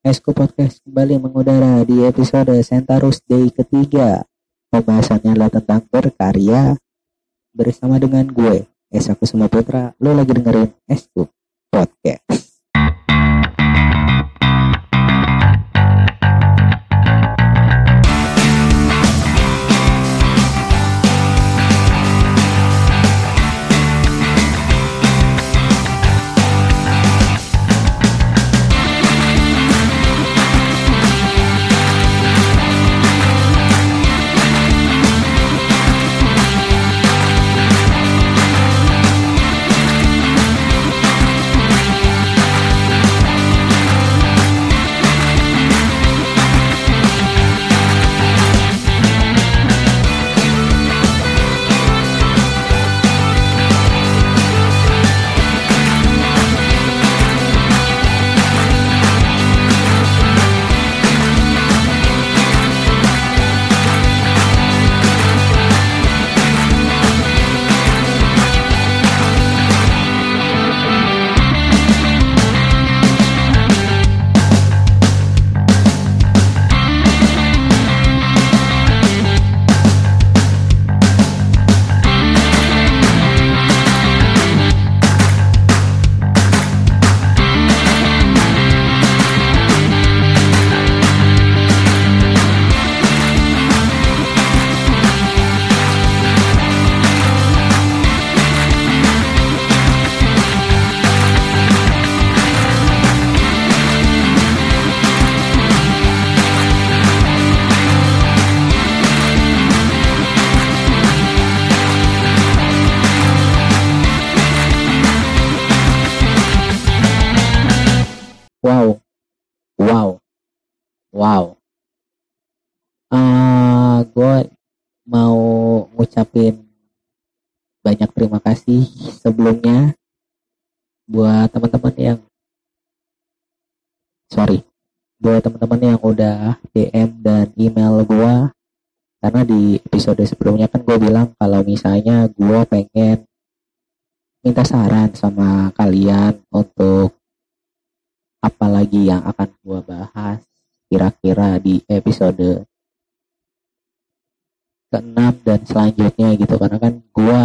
Esku Podcast kembali mengudara di episode Sentarus Day ketiga. Pembahasannya adalah tentang berkarya bersama dengan gue, Esa Kusuma. Lo lagi dengerin Esku Podcast. Ngucapin banyak terima kasih sebelumnya buat teman-teman yang sorry buat teman-teman yang udah DM dan email gue karena di episode sebelumnya kan gue bilang kalau misalnya gue pengen minta saran sama kalian untuk apalagi yang akan gue bahas kira-kira di episode ke-6 dan selanjutnya gitu. Karena kan gue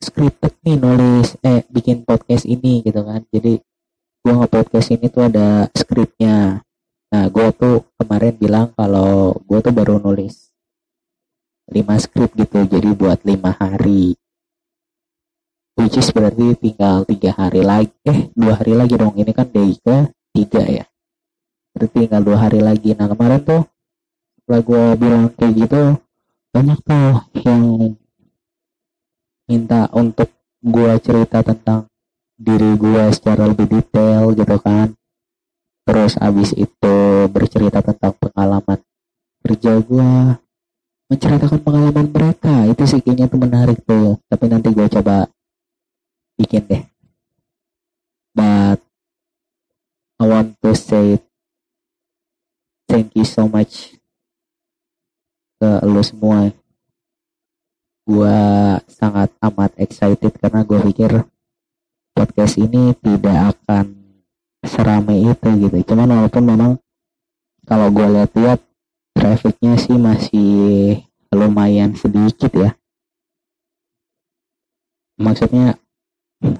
scripted nih nulis eh bikin podcast ini gitu kan. Jadi gue nge-podcast ini tuh ada skripnya. Nah gue tuh kemarin bilang kalau gue tuh baru nulis 5 skrip gitu. Jadi buat lima hari. Which is berarti tinggal tiga hari lagi. Eh dua hari lagi dong. Ini kan day ke tiga ya. Berarti tinggal dua hari lagi. Nah kemarin tuh setelah gue bilang kayak gitu banyak tuh yang minta untuk gue cerita tentang diri gue secara lebih detail gitu kan. Terus abis itu bercerita tentang pengalaman kerja gue menceritakan pengalaman mereka. Itu sih kayaknya tuh menarik tuh. Tapi nanti gue coba bikin deh. But I want to say thank you so much ke lu semua. Gua sangat amat excited karena gue pikir podcast ini tidak akan seramai itu gitu. Cuman walaupun memang kalau gue lihat-lihat trafficnya sih masih lumayan sedikit ya. Maksudnya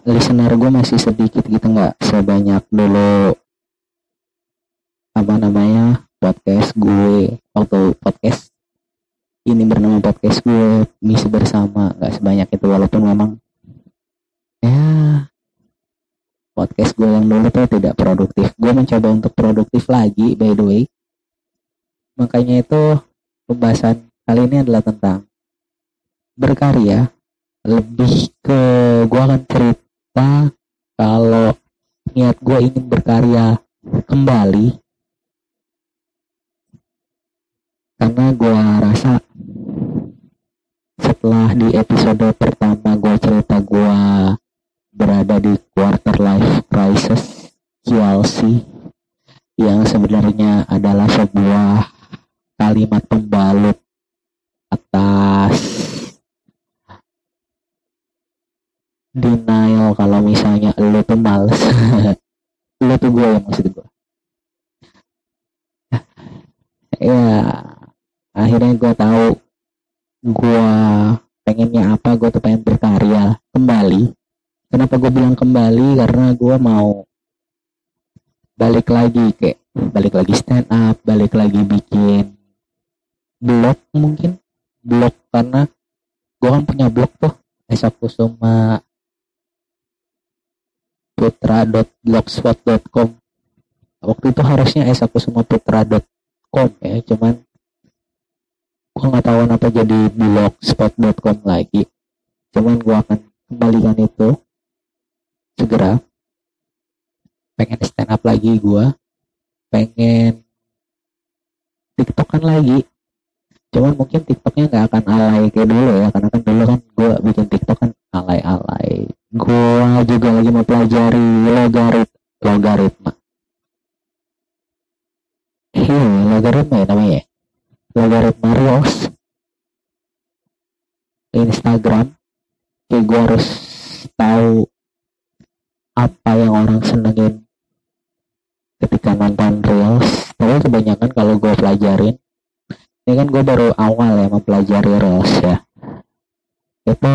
listener gue masih sedikit gitu nggak sebanyak dulu apa namanya podcast gue waktu podcast ini bernama podcast gue misi bersama nggak sebanyak itu walaupun memang ya podcast gue yang dulu tuh tidak produktif. Gue mencoba untuk produktif lagi by the way. Makanya itu pembahasan kali ini adalah tentang berkarya. Lebih ke gue akan cerita kalau niat gue ingin berkarya kembali. Karena gue rasa setelah di episode pertama gue cerita gue berada di quarter life crisis QLC yang sebenarnya adalah sebuah kalimat pembalut atas denial kalau misalnya lu tuh males. Lu tuh gue yang maksud gue ya akhirnya gue tahu gue pengennya apa gue tuh pengen berkarya kembali. Kenapa gue bilang kembali? Karena gue mau balik lagi kayak balik lagi stand up balik lagi bikin blog mungkin. Blog karena gue kan punya blog tuh Esa Kusuma putra.blogspot.com waktu itu harusnya esakusumaputra.com ya cuman gue nggak tahu apa jadi blogspot.com lagi. Cuman gue akan kembalikan itu segera. Pengen stand up lagi gue pengen tiktokan lagi. Cuman mungkin tiktoknya nggak akan alay kayak dulu ya karena kan dulu kan gue bikin tiktok kan alay-alay. Gue juga lagi mau pelajari logarit logaritma. Iya logaritma ya namanya logaritma reels Instagram. Kayak gue harus tahu apa yang orang senengin ketika nonton reels. Tapi kebanyakan kalau gue pelajarin ini kan gue baru awal ya mempelajari reels ya. Itu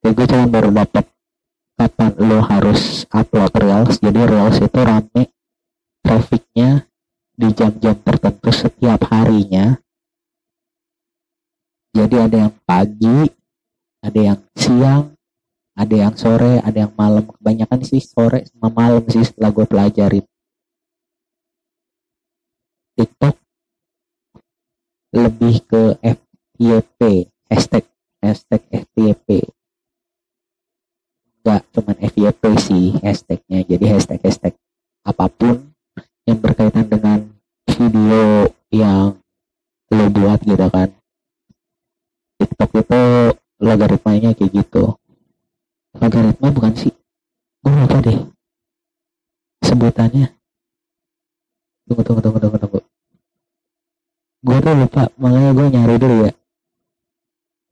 ya gue cuma baru dapat kapan lo harus upload reels. Jadi reels itu rame trafficnya di jam-jam tertentu setiap harinya jadi ada yang pagi ada yang siang ada yang sore ada yang malam. Kebanyakan sih sore sama malam sih setelah gue pelajarin. TikTok lebih ke FYP hashtag hashtag FYP nggak cuman FYP sih hashtagnya. Jadi hashtag hashtag apa pun yang berkaitan dengan video yang lo buat gitu kan itu logaritmanya kayak gitu. Logaritma bukan sih? Gue lupa deh. Sebutannya. Tunggu tunggu tunggu tunggu tunggu. Gue tuh lupa makanya gue nyari dulu ya.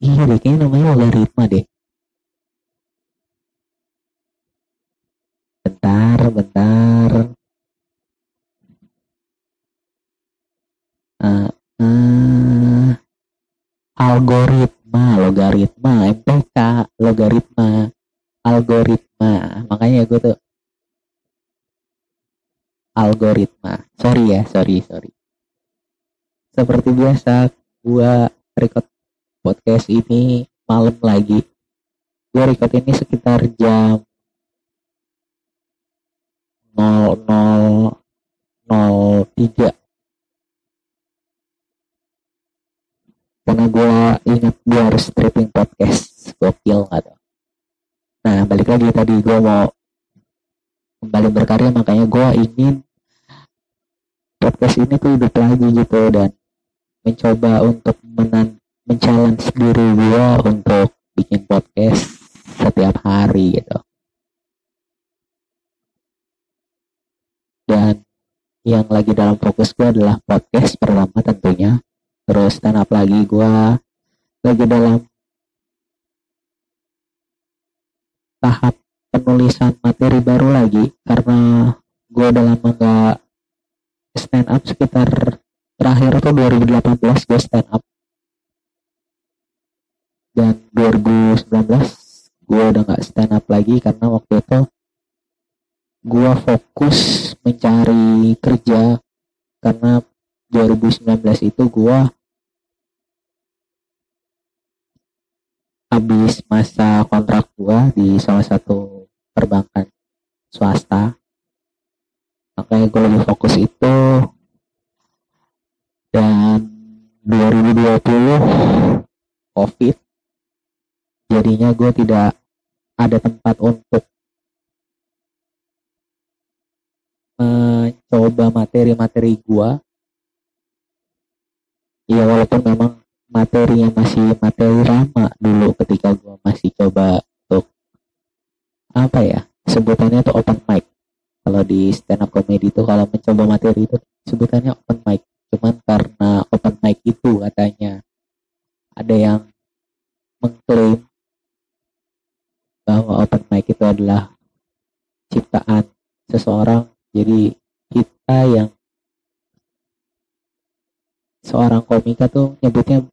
Iya deh kayaknya namanya logaritma deh. Bentar bentar. Uh, uh, algoritma logaritma MPK logaritma algoritma. Makanya gue tuh algoritma. Sorry ya sorry sorry. Seperti biasa gua record podcast ini malam lagi. Gua record ini sekitar jam 0003 karena gua ingat gua harus stripping podcast. Gokil nggak tuh? Nah balik lagi tadi gua mau kembali berkarya makanya gue ingin podcast ini tuh hidup lagi gitu dan mencoba untuk menan challenge diri gue untuk bikin podcast setiap hari gitu. Dan yang lagi dalam fokus gue adalah podcast pertama tentunya terus stand up lagi gue lagi dalam tahap penulisan materi baru lagi karena gue udah lama gak stand up sekitar terakhir tuh 2018 gue stand up. Dan 2019 gue udah gak stand up lagi karena waktu itu gue fokus mencari kerja karena 2019 itu gue habis masa kontrak gue di salah satu perbankan swasta. Makanya gue lebih fokus itu. Dan 2020 covid jadinya gue tidak ada tempat untuk mencoba materi-materi gue ya walaupun memang materinya masih materi lama dulu ketika gue masih coba apa ya sebutannya itu open mic. Kalau di stand up comedy itu kalau mencoba materi itu sebutannya open mic. Cuman karena open mic itu katanya ada yang mengklaim bahwa open mic itu adalah ciptaan seseorang. Jadi kita yang seorang komika tuh nyebutnya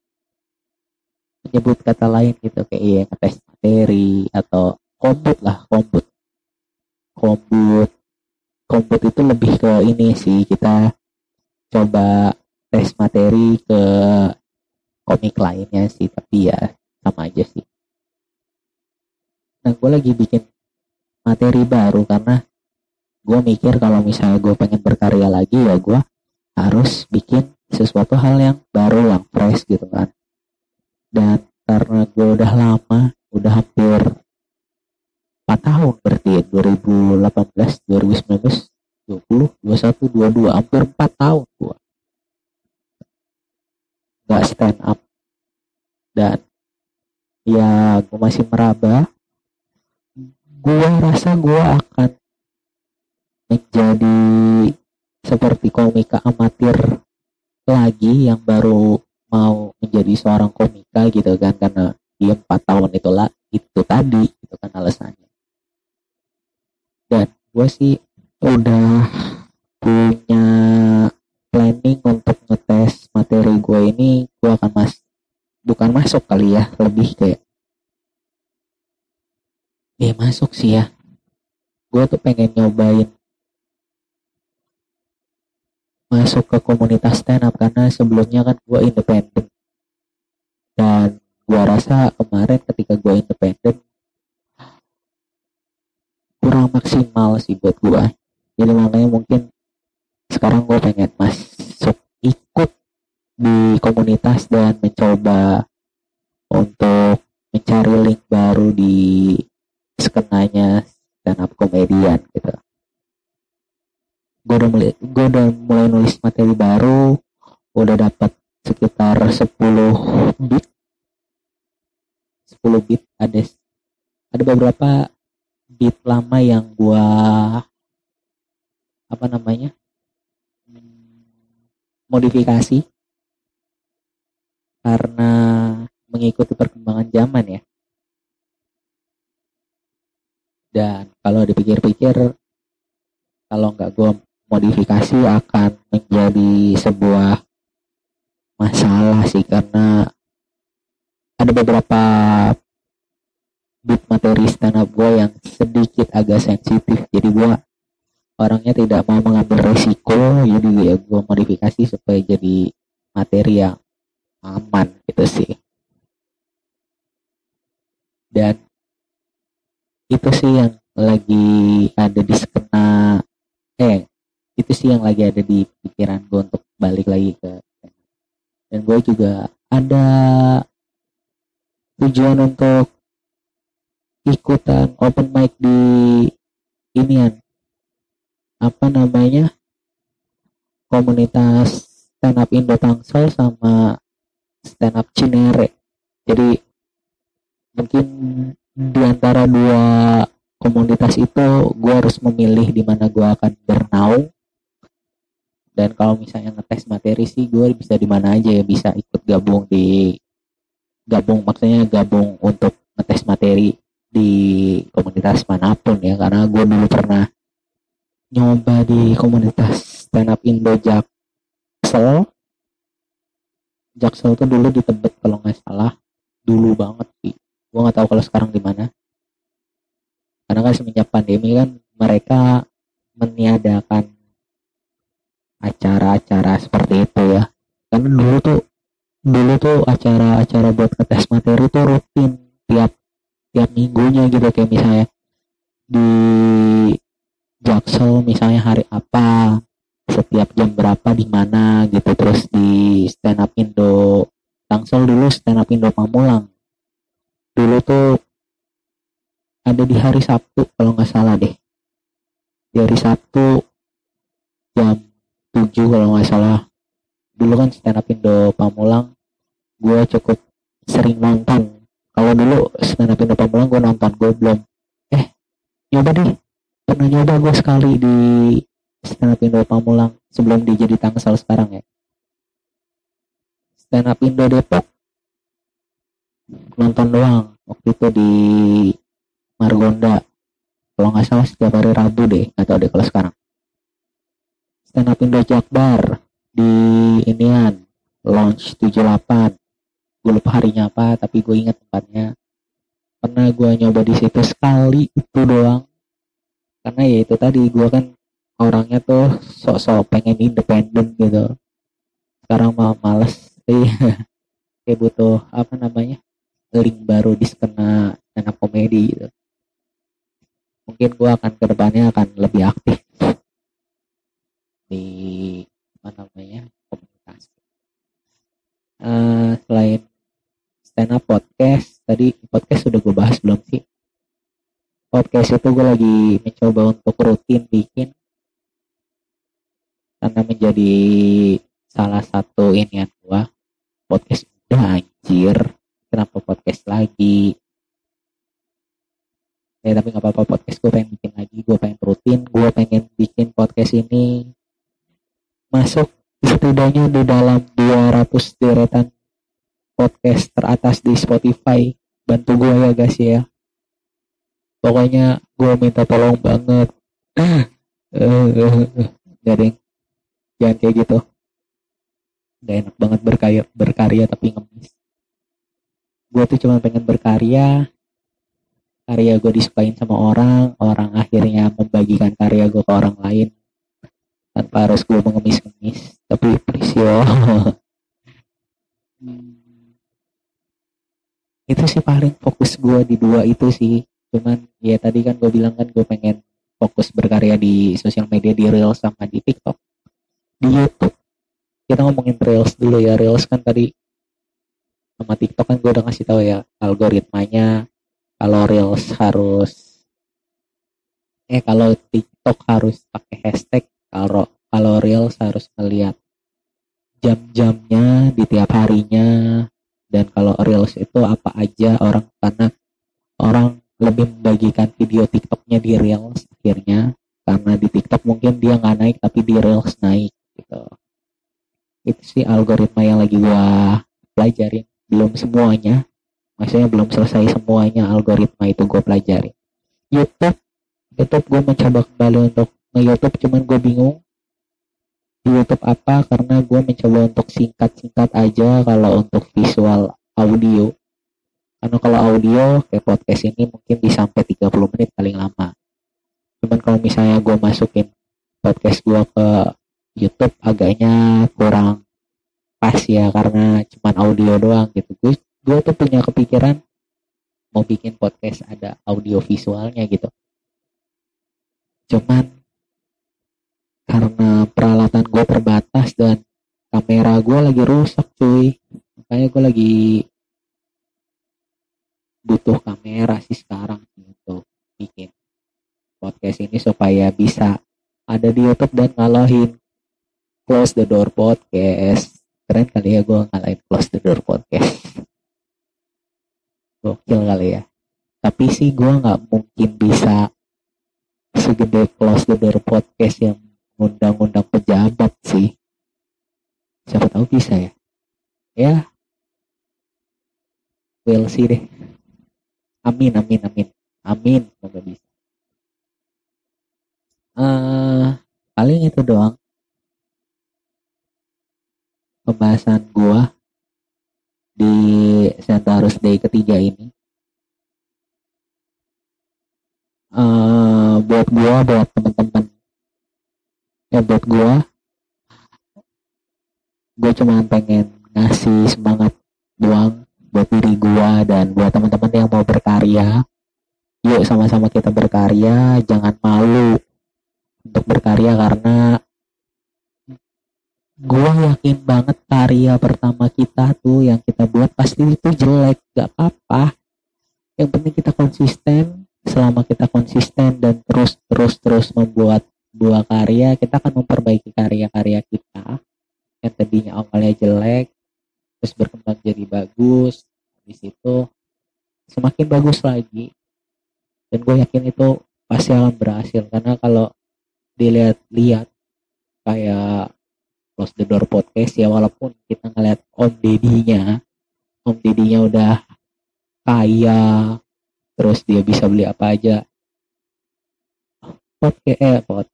menyebut kata lain gitu kayak iya ngetes materi atau kombut lah kombut. Kombut. Kombut itu lebih ke ini sih kita coba tes materi ke komik lainnya sih tapi ya sama aja sih. Nah gue lagi bikin materi baru karena gue mikir kalau misalnya gue pengen berkarya lagi ya gue harus bikin sesuatu hal yang baru yang fresh gitu kan. Dan karena gue udah lama udah hampir 4 tahun berarti 2018 2019 20 21 22 hampir 4 tahun gue nggak stand up. Dan ya gue masih meraba. Gue rasa gue akan menjadi seperti komika amatir lagi yang baru mau menjadi seorang komika gitu kan karena dia empat tahun itulah itu tadi itu kan alasannya. Dan gue sih udah punya planning untuk ngetes materi gue ini gue akan mas bukan masuk kali ya lebih kayak eh masuk sih ya. Gue tuh pengen nyobain masuk ke komunitas stand up karena sebelumnya kan gue independen dan gue rasa kemarin ketika gue independen kurang maksimal sih buat gue jadi makanya mungkin sekarang gue pengen masuk ikut di komunitas dan mencoba untuk mencari link baru di skenanya stand up komedian gitu gue udah mulai gue udah mulai nulis materi baru udah dapat sekitar 10 bit. 10 bit ada ada beberapa bit lama yang gua apa namanya modifikasi karena mengikuti perkembangan zaman ya. Dan kalau dipikir-pikir kalau nggak gue modifikasi akan menjadi sebuah masalah sih karena ada beberapa bit materi stand up gue yang sedikit agak sensitif. Jadi gue orangnya tidak mau mengambil resiko jadi ya gue modifikasi supaya jadi materi yang aman gitu sih. Dan itu sih yang lagi ada di skena sih yang lagi ada di pikiran gue untuk balik lagi ke dan gue juga ada tujuan untuk ikutan open mic di inian. Apa namanya? Komunitas stand up Indo Tangsel sama stand up Cinere. Jadi mungkin di antara dua komunitas itu gue harus memilih di mana gue akan bernaung dan kalau misalnya ngetes materi sih gue bisa di mana aja ya bisa ikut gabung di gabung maksudnya gabung untuk ngetes materi di komunitas mana pun ya. Karena gue dulu pernah nyoba di komunitas stand up Indo Jaksel. Jaksel tuh dulu di Tebet kalau nggak salah. Dulu banget sih. Gue nggak tahu kalau sekarang di mana. Karena kan semenjak pandemi kan mereka meniadakan acara-acara seperti itu ya. Karena dulu tuh dulu tuh acara-acara buat ngetes materi tuh rutin tiap tiap minggunya gitu. Kayak misalnya di Jaksel misalnya hari apa setiap jam berapa di mana gitu. Terus di stand up Indo Tangsel dulu stand up Indo Pamulang. Dulu tuh ada di hari Sabtu kalau nggak salah deh. Di hari Sabtu 7 kalau nggak salah. Dulu kan stand up Indo Pamulang gue cukup sering nonton. Kalau dulu stand up Indo Pamulang gue nonton gue belum. Eh nyoba deh. Pernah nyoba gue sekali di stand up Indo Pamulang sebelum dia jadi Tangsel sekarang ya. Stand up Indo Depok nonton doang. Waktu itu di Margonda. Kalau nggak salah setiap hari Rabu deh atau deh kalau sekarang stand up Indo Jakbar di inian launch 78 gue lupa harinya apa tapi gue ingat tempatnya. Pernah gue nyoba di situ sekali itu doang. Karena ya itu tadi gue kan orangnya tuh sok-sok pengen independen gitu. Sekarang mah males sih. Kayak butuh apa namanya link baru di skena stand komedi gitu. Mungkin gue akan ke depannya akan lebih aktif di apa namanya komunitas. Uh, selain stand up podcast tadi podcast sudah gue bahas belum sih? Podcast itu gue lagi mencoba untuk rutin bikin. Karena menjadi salah satu ini yang gue podcast udah anjir. Kenapa podcast lagi? Ya tapi nggak apa-apa podcast gue pengen bikin lagi. Gue pengen rutin gue pengen bikin podcast ini masuk setidaknya di dalam 200 deretan podcast teratas di Spotify. Bantu gue ya guys ya. Pokoknya gue minta tolong banget. Jadi jangan kayak gitu. Gak enak banget berkarya berkarya tapi ngemis. Gue tuh cuma pengen berkarya. Karya gue disukain sama orang. Orang akhirnya membagikan karya gue ke orang lain tanpa harus gue mengemis-ngemis tapi please yo hmm. itu sih paling fokus gue di dua itu sih. Cuman ya tadi kan gue bilang kan gue pengen fokus berkarya di sosial media di reels sama di tiktok. Di youtube kita ngomongin reels dulu ya. Reels kan tadi sama tiktok kan gue udah ngasih tahu ya algoritmanya. Kalau reels harus eh kalau TikTok harus pakai hashtag kalau kalau reels harus melihat jam-jamnya di tiap harinya. Dan kalau reels itu apa aja orang karena orang lebih membagikan video TikToknya di reels akhirnya. Karena di TikTok mungkin dia nggak naik tapi di reels naik gitu. Itu sih algoritma yang lagi gua pelajarin. Belum semuanya. Maksudnya belum selesai semuanya algoritma itu gue pelajari YouTube. YouTube gue mencoba kembali untuk nge-YouTube cuman gue bingung. Di YouTube apa? Karena gue mencoba untuk singkat-singkat aja kalau untuk visual audio. Karena kalau audio kayak podcast ini mungkin bisa sampai 30 menit paling lama. Cuman kalau misalnya gue masukin podcast gue ke YouTube agaknya kurang pas ya karena cuman audio doang gitu. Gue gue tuh punya kepikiran mau bikin podcast ada audio visualnya gitu. Cuman gue terbatas dan kamera gue lagi rusak cuy. Makanya gue lagi butuh kamera sih sekarang untuk bikin podcast ini supaya bisa ada di YouTube dan ngalahin close the door podcast. Keren kali ya gue ngalahin close the door podcast. Gokil kali ya. Tapi sih gue nggak mungkin bisa segede close the door podcast yang undang-undang pejabat sih. Siapa tahu bisa ya? Ya. We'll see deh. Amin amin amin. Amin semoga bisa. Uh, paling itu doang. Pembahasan gua di Centaurus Day ketiga ini. Uh, buat gua buat ya buat gua gue cuma pengen ngasih semangat doang buat diri gua dan buat teman-teman yang mau berkarya. Yuk sama-sama kita berkarya. Jangan malu untuk berkarya karena gue yakin banget karya pertama kita tuh yang kita buat pasti itu jelek. Gak apa-apa. Yang penting kita konsisten. Selama kita konsisten dan terus terus terus membuat buah karya kita akan memperbaiki karya-karya kita yang tadinya awalnya jelek terus berkembang jadi bagus. Di situ semakin bagus lagi. Dan gue yakin itu pasti akan berhasil karena kalau dilihat-lihat kayak Close the Door Podcast ya walaupun kita ngeliat Om Dedinya Om Dedinya udah kaya terus dia bisa beli apa aja. Podcast eh pod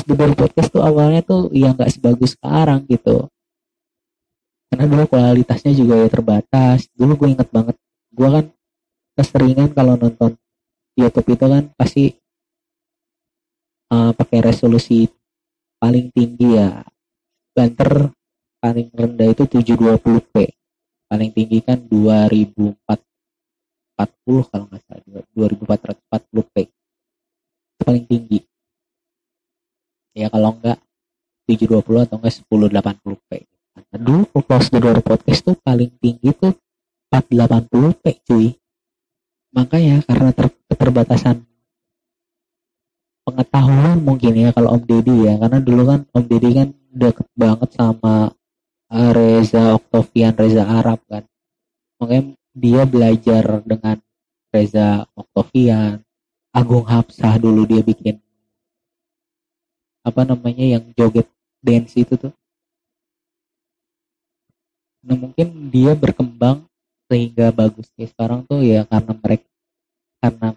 The Door Podcast tuh awalnya tuh ya nggak sebagus sekarang gitu. Karena dulu kualitasnya juga ya terbatas. Dulu gue inget banget gue kan keseringan kalau nonton YouTube itu kan pasti uh, pakai resolusi paling tinggi ya. Banter paling rendah itu 720p paling tinggi kan 2440 kalau nggak salah 2440p itu paling tinggi ya kalau enggak 720 atau enggak 1080p nah, dulu close the door podcast tuh paling tinggi tuh 480p cuy. Makanya karena ter keterbatasan pengetahuan mungkin ya kalau Om Deddy ya. Karena dulu kan Om Deddy kan deket banget sama eh, Reza Octavian Reza Arab kan. Makanya dia belajar dengan Reza Octavian Agung Hapsah dulu dia bikin apa namanya yang joget dance itu tuh. Nah mungkin dia berkembang sehingga bagusnya sekarang tuh ya karena mereka karena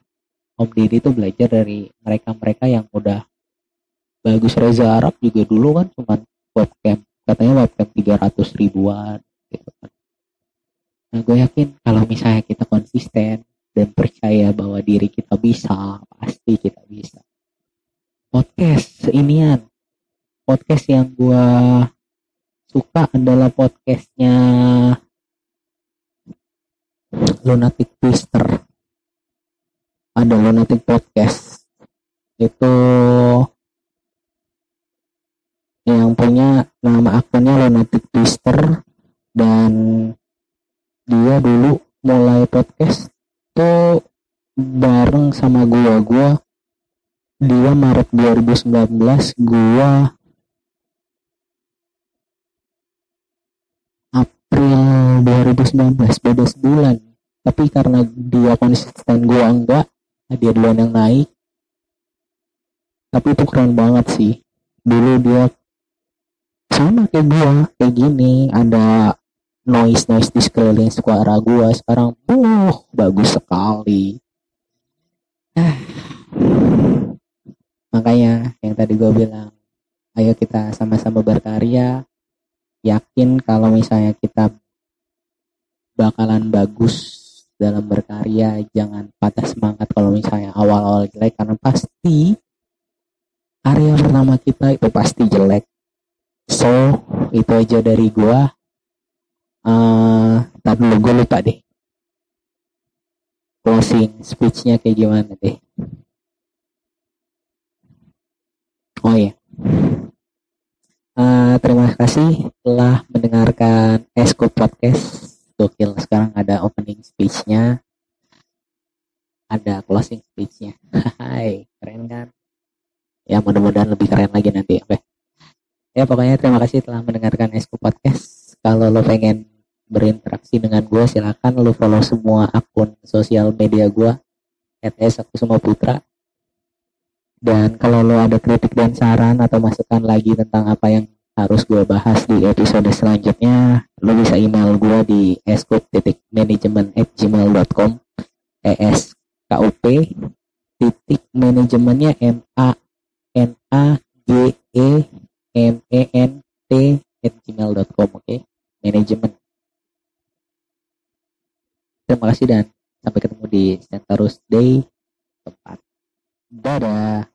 Om Didi tuh belajar dari mereka-mereka yang udah bagus. Reza Arab juga dulu kan cuma webcam katanya webcam 300 ribuan gitu kan. Nah gue yakin kalau misalnya kita konsisten dan percaya bahwa diri kita bisa pasti kita bisa podcast seinian. Podcast yang gue suka adalah podcastnya Lunatic Twister. Ada Lunatic Podcast. Itu yang punya nama akunnya Lunatic Twister. Dan dia dulu mulai podcast tuh bareng sama gua. Gua dia Maret 2019 gua April 2019 beda sebulan. Tapi karena dia konsisten gue enggak dia duluan yang naik. Tapi itu keren banget sih. Dulu dia sama kayak gue kayak gini ada noise noise di sekeliling suara gue sekarang uh bagus sekali makanya yang tadi gue bilang ayo kita sama-sama berkarya. Yakin kalau misalnya kita bakalan bagus dalam berkarya jangan patah semangat kalau misalnya awal-awal jelek karena pasti karya pertama kita itu pasti jelek. So itu aja dari gua. Uh, tapi gue lupa deh. Closing speechnya kayak gimana deh oh ya uh, terima kasih telah mendengarkan Esko Podcast. Gokil sekarang ada opening speech-nya. Ada closing speech-nya. Hai keren kan? Ya mudah-mudahan lebih keren lagi nanti ya ya pokoknya terima kasih telah mendengarkan Esku Podcast. Kalau lo pengen berinteraksi dengan gue silakan lo follow semua akun sosial media gue @s aku semua putra dan kalau lo ada kritik dan saran atau masukan lagi tentang apa yang harus gue bahas di episode selanjutnya lo bisa email gue di eskup.manajemen at gmail.com es titik manajemennya m a n a g e m e n t gmail.com oke? Okay? manajemen. Terima kasih dan sampai ketemu di Centerus Day tempat. Dadah